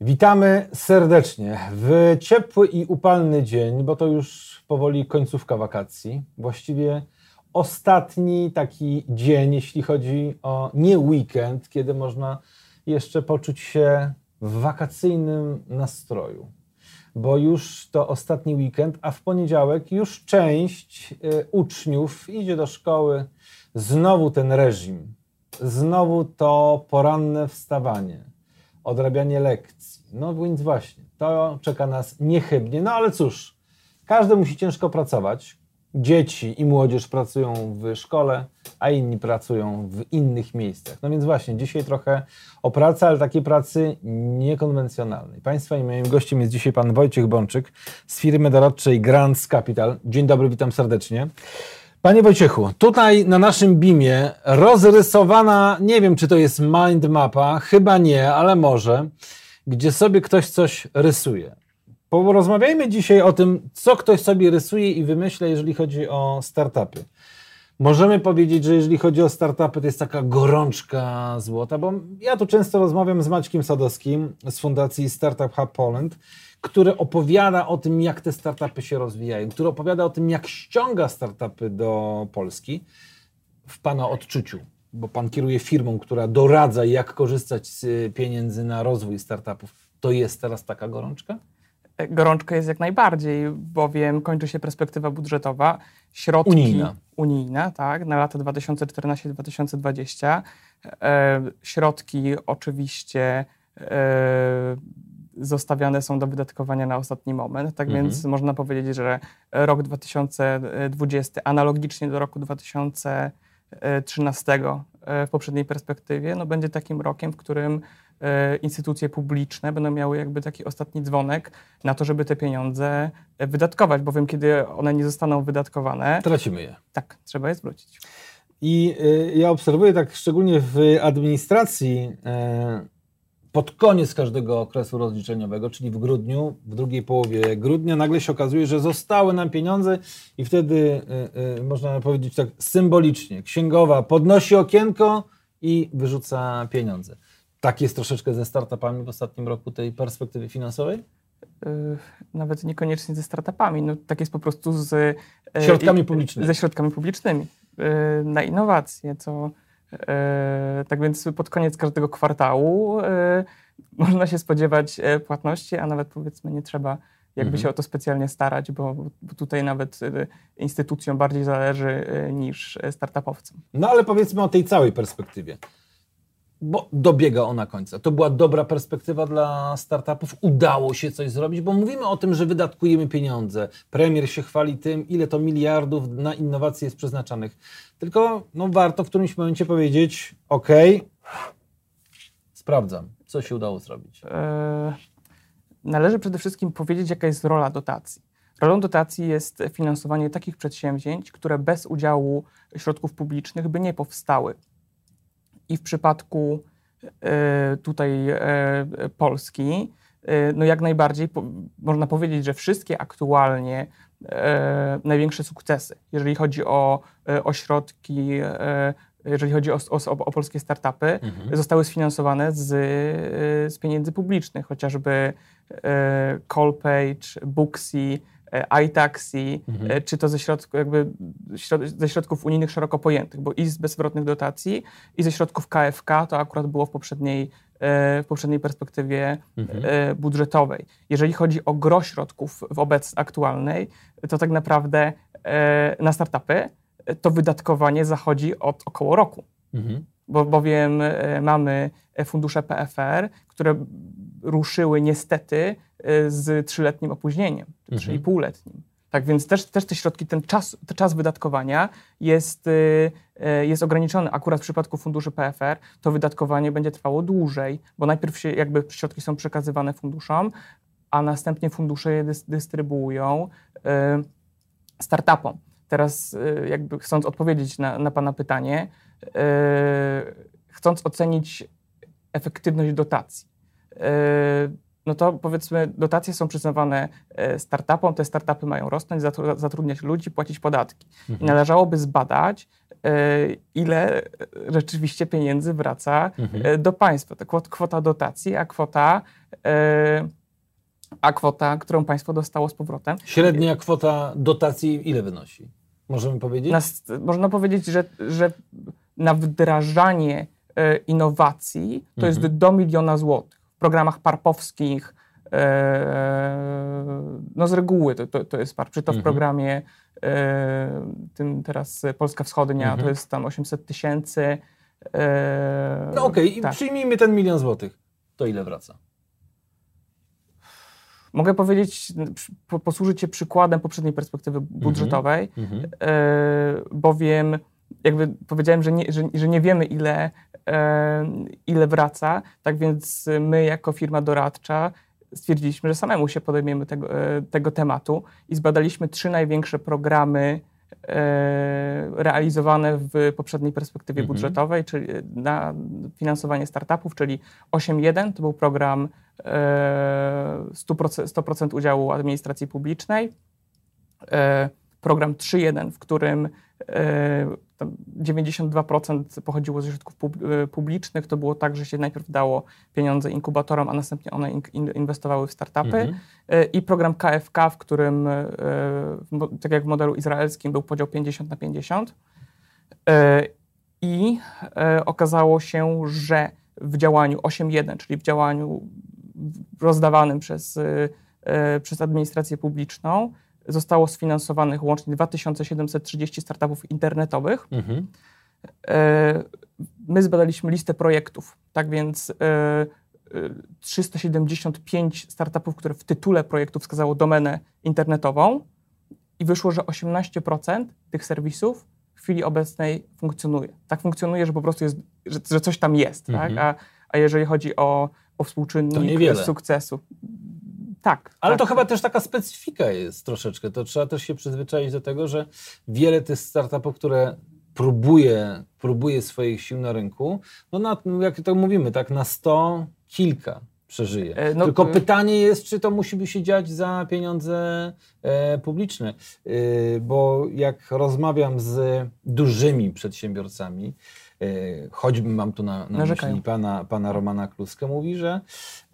Witamy serdecznie w ciepły i upalny dzień, bo to już powoli końcówka wakacji. Właściwie ostatni taki dzień, jeśli chodzi o nie weekend, kiedy można jeszcze poczuć się w wakacyjnym nastroju. Bo już to ostatni weekend, a w poniedziałek już część y, uczniów idzie do szkoły. Znowu ten reżim, znowu to poranne wstawanie odrabianie lekcji. No więc właśnie, to czeka nas niechybnie. No ale cóż, każdy musi ciężko pracować. Dzieci i młodzież pracują w szkole, a inni pracują w innych miejscach. No więc właśnie, dzisiaj trochę o pracy, ale takiej pracy niekonwencjonalnej. Państwa i moim gościem jest dzisiaj pan Wojciech Bączyk z firmy doradczej Grants Capital. Dzień dobry, witam serdecznie. Panie Wojciechu, tutaj na naszym BIMie rozrysowana, nie wiem czy to jest mind mapa, chyba nie, ale może, gdzie sobie ktoś coś rysuje. Porozmawiajmy dzisiaj o tym, co ktoś sobie rysuje i wymyśla, jeżeli chodzi o startupy. Możemy powiedzieć, że jeżeli chodzi o startupy, to jest taka gorączka złota, bo ja tu często rozmawiam z Maćkiem Sadowskim z Fundacji Startup Hub Poland który opowiada o tym, jak te startupy się rozwijają, który opowiada o tym, jak ściąga startupy do Polski w Pana odczuciu, bo Pan kieruje firmą, która doradza, jak korzystać z pieniędzy na rozwój startupów. To jest teraz taka gorączka? Gorączka jest jak najbardziej, bowiem kończy się perspektywa budżetowa. Środki unijna, unijna tak, na lata 2014-2020. E, środki oczywiście e, zostawiane są do wydatkowania na ostatni moment. Tak mhm. więc można powiedzieć, że rok 2020 analogicznie do roku 2013 e, w poprzedniej perspektywie no będzie takim rokiem, w którym e, instytucje publiczne będą miały jakby taki ostatni dzwonek na to, żeby te pieniądze wydatkować, bowiem kiedy one nie zostaną wydatkowane... Tracimy je. Tak, trzeba je zwrócić. I ja obserwuję tak szczególnie w administracji pod koniec każdego okresu rozliczeniowego, czyli w grudniu, w drugiej połowie grudnia, nagle się okazuje, że zostały nam pieniądze i wtedy y, y, można powiedzieć tak symbolicznie, księgowa podnosi okienko i wyrzuca pieniądze. Tak jest troszeczkę ze startupami w ostatnim roku tej perspektywy finansowej? Y, nawet niekoniecznie ze startupami, no, tak jest po prostu z środkami publicznymi. Ze środkami publicznymi na innowacje, co tak więc pod koniec każdego kwartału e, można się spodziewać e, płatności, a nawet powiedzmy nie trzeba jakby mhm. się o to specjalnie starać, bo, bo, tutaj nawet instytucjom bardziej zależy niż startupowcom. No ale powiedzmy o tej całej perspektywie bo dobiega ona końca. To była dobra perspektywa dla startupów. Udało się coś zrobić, bo mówimy o tym, że wydatkujemy pieniądze. Premier się chwali tym, ile to miliardów na innowacje jest przeznaczanych. Tylko no, warto w którymś momencie powiedzieć: OK, sprawdzam, co się udało zrobić. Eee, należy przede wszystkim powiedzieć, jaka jest rola dotacji. Rolą dotacji jest finansowanie takich przedsięwzięć, które bez udziału środków publicznych by nie powstały i w przypadku e, tutaj e, Polski, e, no jak najbardziej można powiedzieć, że wszystkie aktualnie największe sukcesy, jeżeli chodzi o ośrodki, jeżeli chodzi o, o, o polskie startupy, mhm. zostały sfinansowane z, z pieniędzy publicznych, chociażby Callpage, Booksy, iTaxi, mhm. E, czy to ze, środku, jakby, ze środków unijnych szeroko pojętych, bo i z bezwzględnych dotacji, i ze środków KFK, to akurat było w poprzedniej, e, w poprzedniej perspektywie mhm. budżetowej. Jeżeli chodzi o gro środków w obec aktualnej, to tak naprawdę na startupy to wydatkowanie zachodzi od około roku. Mhm. Bo, bowiem mamy fundusze PFR, które ruszyły niestety z trzyletnim opóźnieniem, mhm. czyli półletnim. Tak więc też, też te środki, ten czas, ten czas wydatkowania jest, y, y, jest ograniczony. Akurat w przypadku funduszy PFR to wydatkowanie będzie trwało dłużej, bo najpierw się jakby środki są przekazywane funduszom, a następnie fundusze je dystrybuują startupom. Teraz jakby chcąc odpowiedzieć na, na Pana pytanie, chcąc ocenić efektywność dotacji, no to powiedzmy dotacje są przyznawane e, startupom, te startupy mają rosnąć, zatrudniać ludzi, płacić podatki. Mhm. I należałoby zbadać, e, ile rzeczywiście pieniędzy wraca mhm. do państwa. To kwota dotacji, a kwota a kwota, którą państwo dostało z powrotem. Średnia kwota dotacji ile wynosi? Możemy powiedzieć? Na, można powiedzieć, że, że na wdrażanie e, innowacji to mhm. jest do miliona złotych. W programach parpowskich e, no z reguły to, to, to jest par. Czy to w mhm. programie e, tym teraz Polska Wschodnia mhm. to jest tam 800 tysięcy. no okej, okay. tak. przyjmijmy ten milion złotych. To ile wraca? Mogę powiedzieć, posłużyć się przykładem poprzedniej perspektywy mhm. budżetowej, -hmm. bowiem jakby powiedziałem, że nie, że, że nie wiemy ile, e, ile wraca, tak więc my jako firma doradcza stwierdziliśmy, że samemu się podejmiemy tego, tego tematu i zbadaliśmy trzy największe programy E, realizowane w poprzedniej perspektywie mhm. budżetowej, czyli na finansowanie startupów, czyli 8.1 to był program 100%, e, 100% udziału administracji publicznej, e, program 3.1, w którym 92% pochodziło ze środków e, publicznych. To było tak, że się najpierw dało pieniądze inkubatorom, a następnie one inwestowały w startupy. Mhm. E, I program KFK, w którym, e, tak jak w modelu izraelskim, był podział 50 na 50. I okazało się, że w działaniu 8.1, czyli w działaniu rozdawanym przez, przez administrację publiczną, zostało sfinansowanych łącznie 2730 startupów internetowych. Mhm. E, my zbadaliśmy listę projektów, tak więc 375 e, e, startupów, które w tytule projektu wskazało domenę internetową i wyszło, że 18% tych serwisów w chwili obecnej funkcjonuje. Tak funkcjonuje, że po prostu jest, że, że coś tam jest, tak? mhm. tak? a, a jeżeli chodzi o, o współczynnik sukcesu, tak. Ale tak, to chyba też taka specyfika jest troszeczkę. To trzeba też się przyzwyczaić do tego, że wiele tych startupów, które próbuje, próbuje swoich sił na rynku, no na, jak to mówimy, tak na sto kilka przeżyje. E, no, Tylko pytanie jest, czy to musi się dziać za pieniądze e, publiczne. E, bo jak rozmawiam z dużymi przedsiębiorcami, E, choćby mam tu na, na myśli pana, pana Romana Kluskę, mówi, że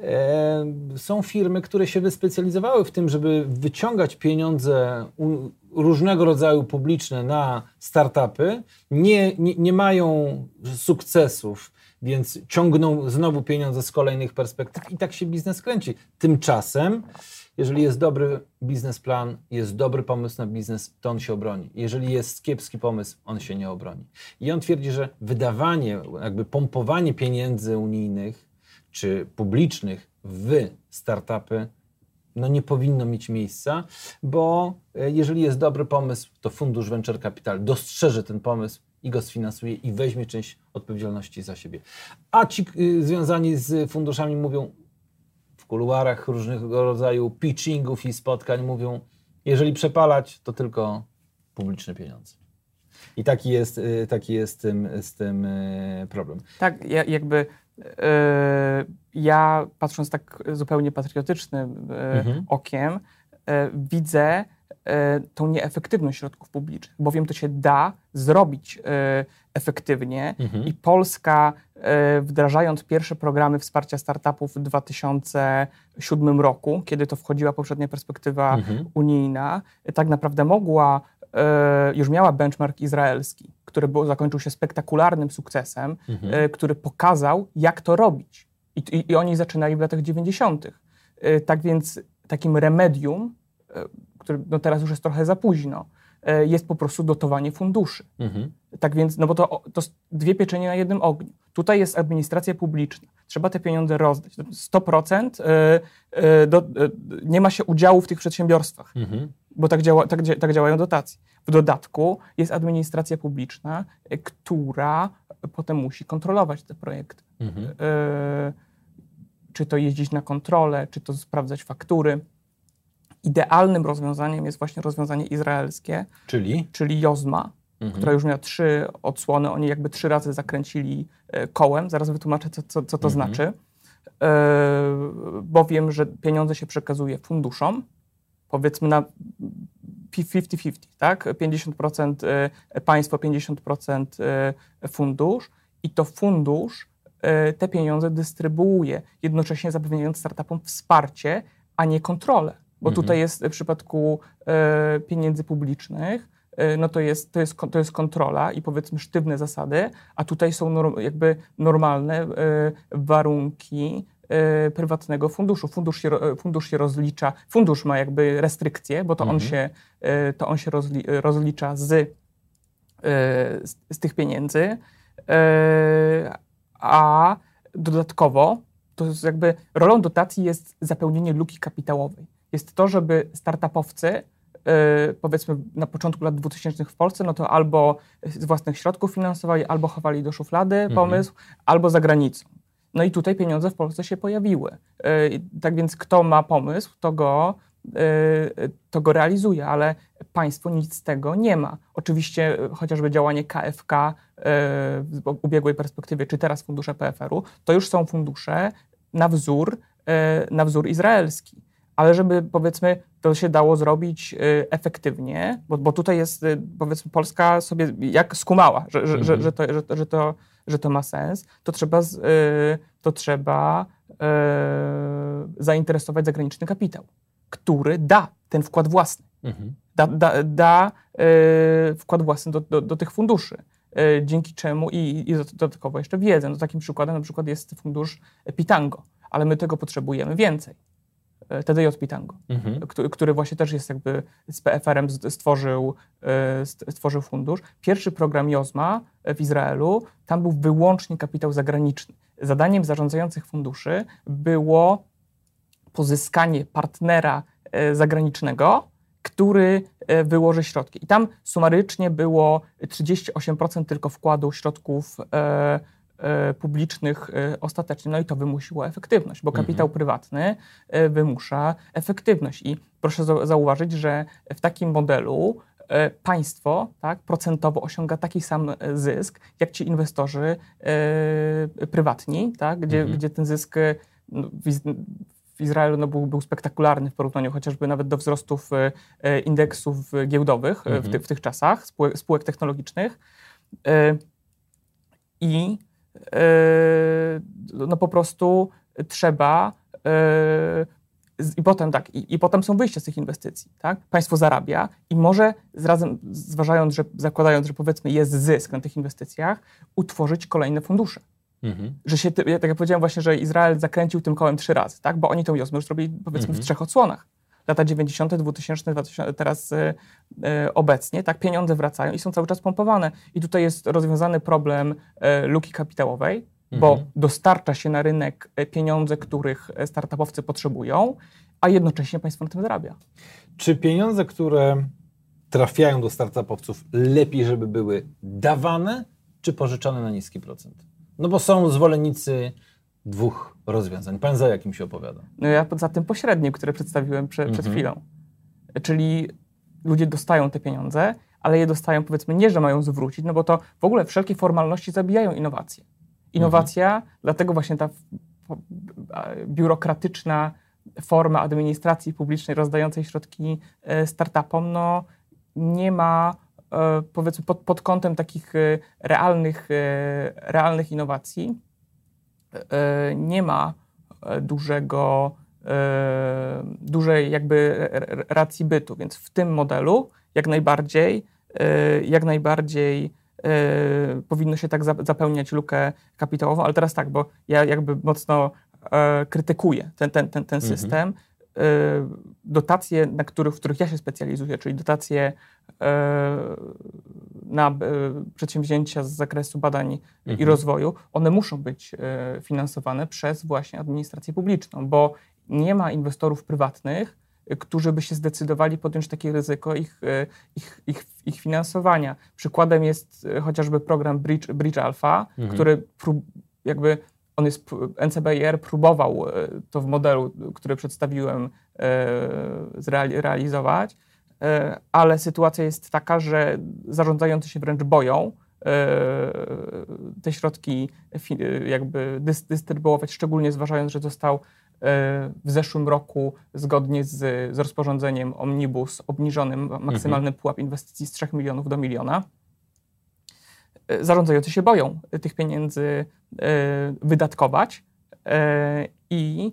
e, są firmy, które się wyspecjalizowały w tym, żeby wyciągać pieniądze u, różnego rodzaju publiczne na startupy, nie, nie, nie mają sukcesów, więc ciągną znowu pieniądze z kolejnych perspektyw i tak się biznes kręci. Tymczasem jeżeli jest dobry biznesplan, jest dobry pomysł na biznes, to on się obroni. Jeżeli jest kiepski pomysł, on się nie obroni. I on twierdzi, że wydawanie, jakby pompowanie pieniędzy unijnych czy publicznych w startupy no nie powinno mieć miejsca, bo e, jeżeli jest dobry pomysł, to fundusz Venture Capital dostrzeże ten pomysł i go sfinansuje i weźmie część odpowiedzialności za siebie. A ci y, związani z funduszami mówią, kuluarach różnego rodzaju pitchingów i spotkań mówią, jeżeli przepalać, to tylko publiczne pieniądze. I taki jest, y, taki jest z tym, z tym y, problem. Tak, jakby yy, ja patrząc tak zupełnie patriotycznym yy, mhm. okiem, yy, widzę tą nieefektywność środków publicznych, bowiem to się da zrobić efektywnie mhm. i Polska e, wdrażając pierwsze programy wsparcia startupów w 2007 roku, kiedy to wchodziła poprzednia perspektywa mhm. unijna, tak naprawdę mogła e, już miała benchmark izraelski, który był, zakończył się spektakularnym sukcesem, mhm. E, który pokazał, jak to robić. I, i, I, oni zaczynali w latach 90. Tak więc takim remedium, który no teraz już jest trochę za późno, E, jest po prostu dotowanie funduszy. Mhm. Tak więc, no bo to, to dwie pieczenie na jednym ogniu. Tutaj jest administracja publiczna. Trzeba te pieniądze rozdać. 100% e, e, do, nie ma się udziału w tych przedsiębiorstwach, mhm. bo tak, działa, tak, tak działają dotacje. W dodatku jest administracja publiczna, która potem musi kontrolować te projekty. Mhm. Czy to jeździć na kontrolę, czy to sprawdzać faktury idealnym rozwiązaniem jest właśnie rozwiązanie izraelskie, czyli, czyli Jozma, mhm. która już miała trzy odsłony. Oni jakby trzy razy zakręcili e, kołem. Zaraz wytłumaczę, co, co, co to mhm. znaczy. bowiem, że pieniądze się przekazuje funduszom, powiedzmy na 50-50, tak? 50% państwo, 50% fundusz i to fundusz te pieniądze dystrybuuje, jednocześnie zapewniając startupom wsparcie, a nie kontrolę. Bo mhm. tutaj jest w przypadku e, pieniędzy publicznych, e, no to jest, to, jest, to jest kontrola i powiedzmy sztywne zasady, a tutaj są norm, jakby normalne e, warunki e, prywatnego funduszu. Fundusz się, fundusz się rozlicza, fundusz ma jakby restrykcje, bo to mhm. on się, e, to on się rozli, rozlicza z, e, z, z, tych pieniędzy, a dodatkowo to jest jakby rolą dotacji jest zapełnienie luki kapitałowej jest to, żeby startupowcy, yy, powiedzmy na początku lat 2000 w Polsce, no to albo z własnych środków finansowali, albo chowali do szuflady mhm. pomysł, albo za granicą. No i tutaj pieniądze w Polsce się pojawiły. Yy, tak więc kto ma pomysł, to go, yy, to go realizuje, ale państwo nic z tego nie ma. Oczywiście chociażby działanie KFK w ubiegłej perspektywie, czy teraz fundusze PFR-u, to już są fundusze na wzór, na wzór izraelski ale żeby powiedzmy to się dało zrobić y, efektywnie, bo, bo tutaj jest y, powiedzmy Polska sobie jak skumała, że, że, że, że, to, że, że, to, że to ma sens, to trzeba, y, to trzeba zainteresować zagraniczny kapitał, który da ten wkład własny. Mhm. Da, da, da wkład własny do, do, do tych funduszy dzięki czemu i, i dodatkowo jeszcze wiedzę. No, takim przykładem na przykład jest fundusz Pitango, ale my tego potrzebujemy więcej. E, TDJ Pitango, mhm. który, który, właśnie też jest jakby z PFR-em stworzył, e, stworzył fundusz. Pierwszy program JOZMA w Izraelu, tam był wyłącznie kapitał zagraniczny. Zadaniem zarządzających funduszy było pozyskanie partnera e, zagranicznego, który wyłoży środki. I tam sumarycznie było 38% tylko wkładu środków E, publicznych e, ostatecznie. No i to wymusiło efektywność, bo kapitał mhm. prywatny e, wymusza efektywność. I proszę zauważyć, że w takim modelu państwo tak, procentowo osiąga taki sam zysk, jak ci inwestorzy prywatni, tak, gdzie, mhm. gdzie ten zysk no, w Izraelu no, był, był spektakularny w porównaniu chociażby nawet do wzrostów indeksów giełdowych mhm. w, ty, w, tych czasach, spółek, spółek technologicznych. I no po prostu trzeba yy, i potem tak, i, i, potem są wyjścia z tych inwestycji, tak? Państwo zarabia i może razem, zważając, że zakładając, że powiedzmy jest zysk na tych inwestycjach, utworzyć kolejne fundusze. Mhm. Że się, tak jak powiedziałem właśnie, że Izrael zakręcił tym kołem trzy razy, tak? Bo oni tą Jozmę już zrobili powiedzmy mhm. w trzech odsłonach lata 90., 2000, 2000 teraz y, y, obecnie, tak, pieniądze wracają i są cały czas pompowane. I tutaj jest rozwiązany problem y, luki kapitałowej, bo mhm. dostarcza się na rynek pieniądze, których startupowcy potrzebują, a jednocześnie państwo na tym zarabia. Czy pieniądze, które trafiają do startupowców, lepiej, żeby były dawane, czy pożyczane na niski procent? No bo są zwolennicy dwóch rozwiązań. Pan za jakim się opowiada? No ja za tym pośrednim, które przedstawiłem prze, przed mhm. chwilą. Czyli ludzie dostają te pieniądze, ale je dostają powiedzmy nie, że mają zwrócić, no bo to w ogóle wszelkie formalności zabijają innowacje. Innowacja, mhm. dlatego właśnie ta biurokratyczna forma administracji publicznej rozdającej środki e, startupom, no nie ma e, powiedzmy pod, pod kątem takich e, realnych, realnych innowacji, nie ma e, dużego, e, dużej jakby racji bytu, więc w tym modelu jak najbardziej, jak najbardziej powinno się tak zapełniać lukę kapitałową, ale teraz tak, bo ja jakby mocno krytykuję ten, ten, ten, ten mhm. System, dotacje, na których, w których ja się specjalizuję, czyli dotacje na przedsięwzięcia z zakresu badań mhm. i rozwoju, one muszą być finansowane przez właśnie administrację publiczną, bo nie ma inwestorów prywatnych, którzy by się zdecydowali podjąć takie ryzyko ich, ich, ich, ich finansowania. Przykładem jest chociażby program Bridge, Bridge Alpha, mhm. który prób, jakby on jest, NCBR próbował e, to w modelu, który przedstawiłem, e, zrealizować, e, ale sytuacja jest taka, że zarządzający się wręcz boją te środki jakby dystrybuować, szczególnie zważając, że został w zeszłym roku zgodnie z, z rozporządzeniem Omnibus obniżonym maksymalny mhm. pułap inwestycji z 3 milionów do miliona. Zarządzający się boją tych pieniędzy wydatkować i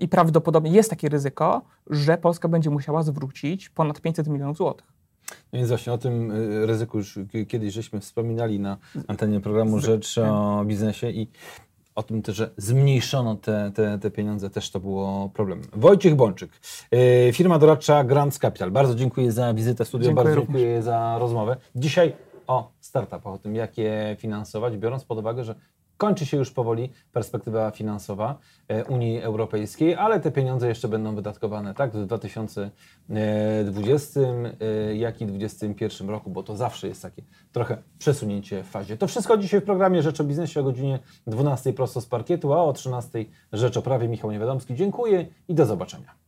i prawdopodobnie jest takie ryzyko, że Polska będzie musiała zwrócić ponad 500 milionów złotych. No więc właśnie o tym ryzyku już kiedyś żeśmy wspominali na antenie programu Rzecz o biznesie i o tym też, że zmniejszono te, te, te pieniądze, też to było problem. Wojciech Bączyk, firma doradcza Grants Capital. Bardzo dziękuję za wizytę w studio, dziękuję bardzo również. dziękuję za rozmowę. Dzisiaj o startupach, o tym, jak je finansować, biorąc pod uwagę, że Kończy się już powoli perspektywa finansowa e, Unii Europejskiej, ale te pieniądze jeszcze będą wydatkowane tak w 2020, e, jak i 2021 roku, bo to zawsze jest takie trochę przesunięcie w fazie. To wszystko dzisiaj w programie Rzecz o Biznesie o godzinie 12 prosto z parkietu, a o 13 Rzecz o Prawie. Michał Niewiadomski. Dziękuję i do zobaczenia.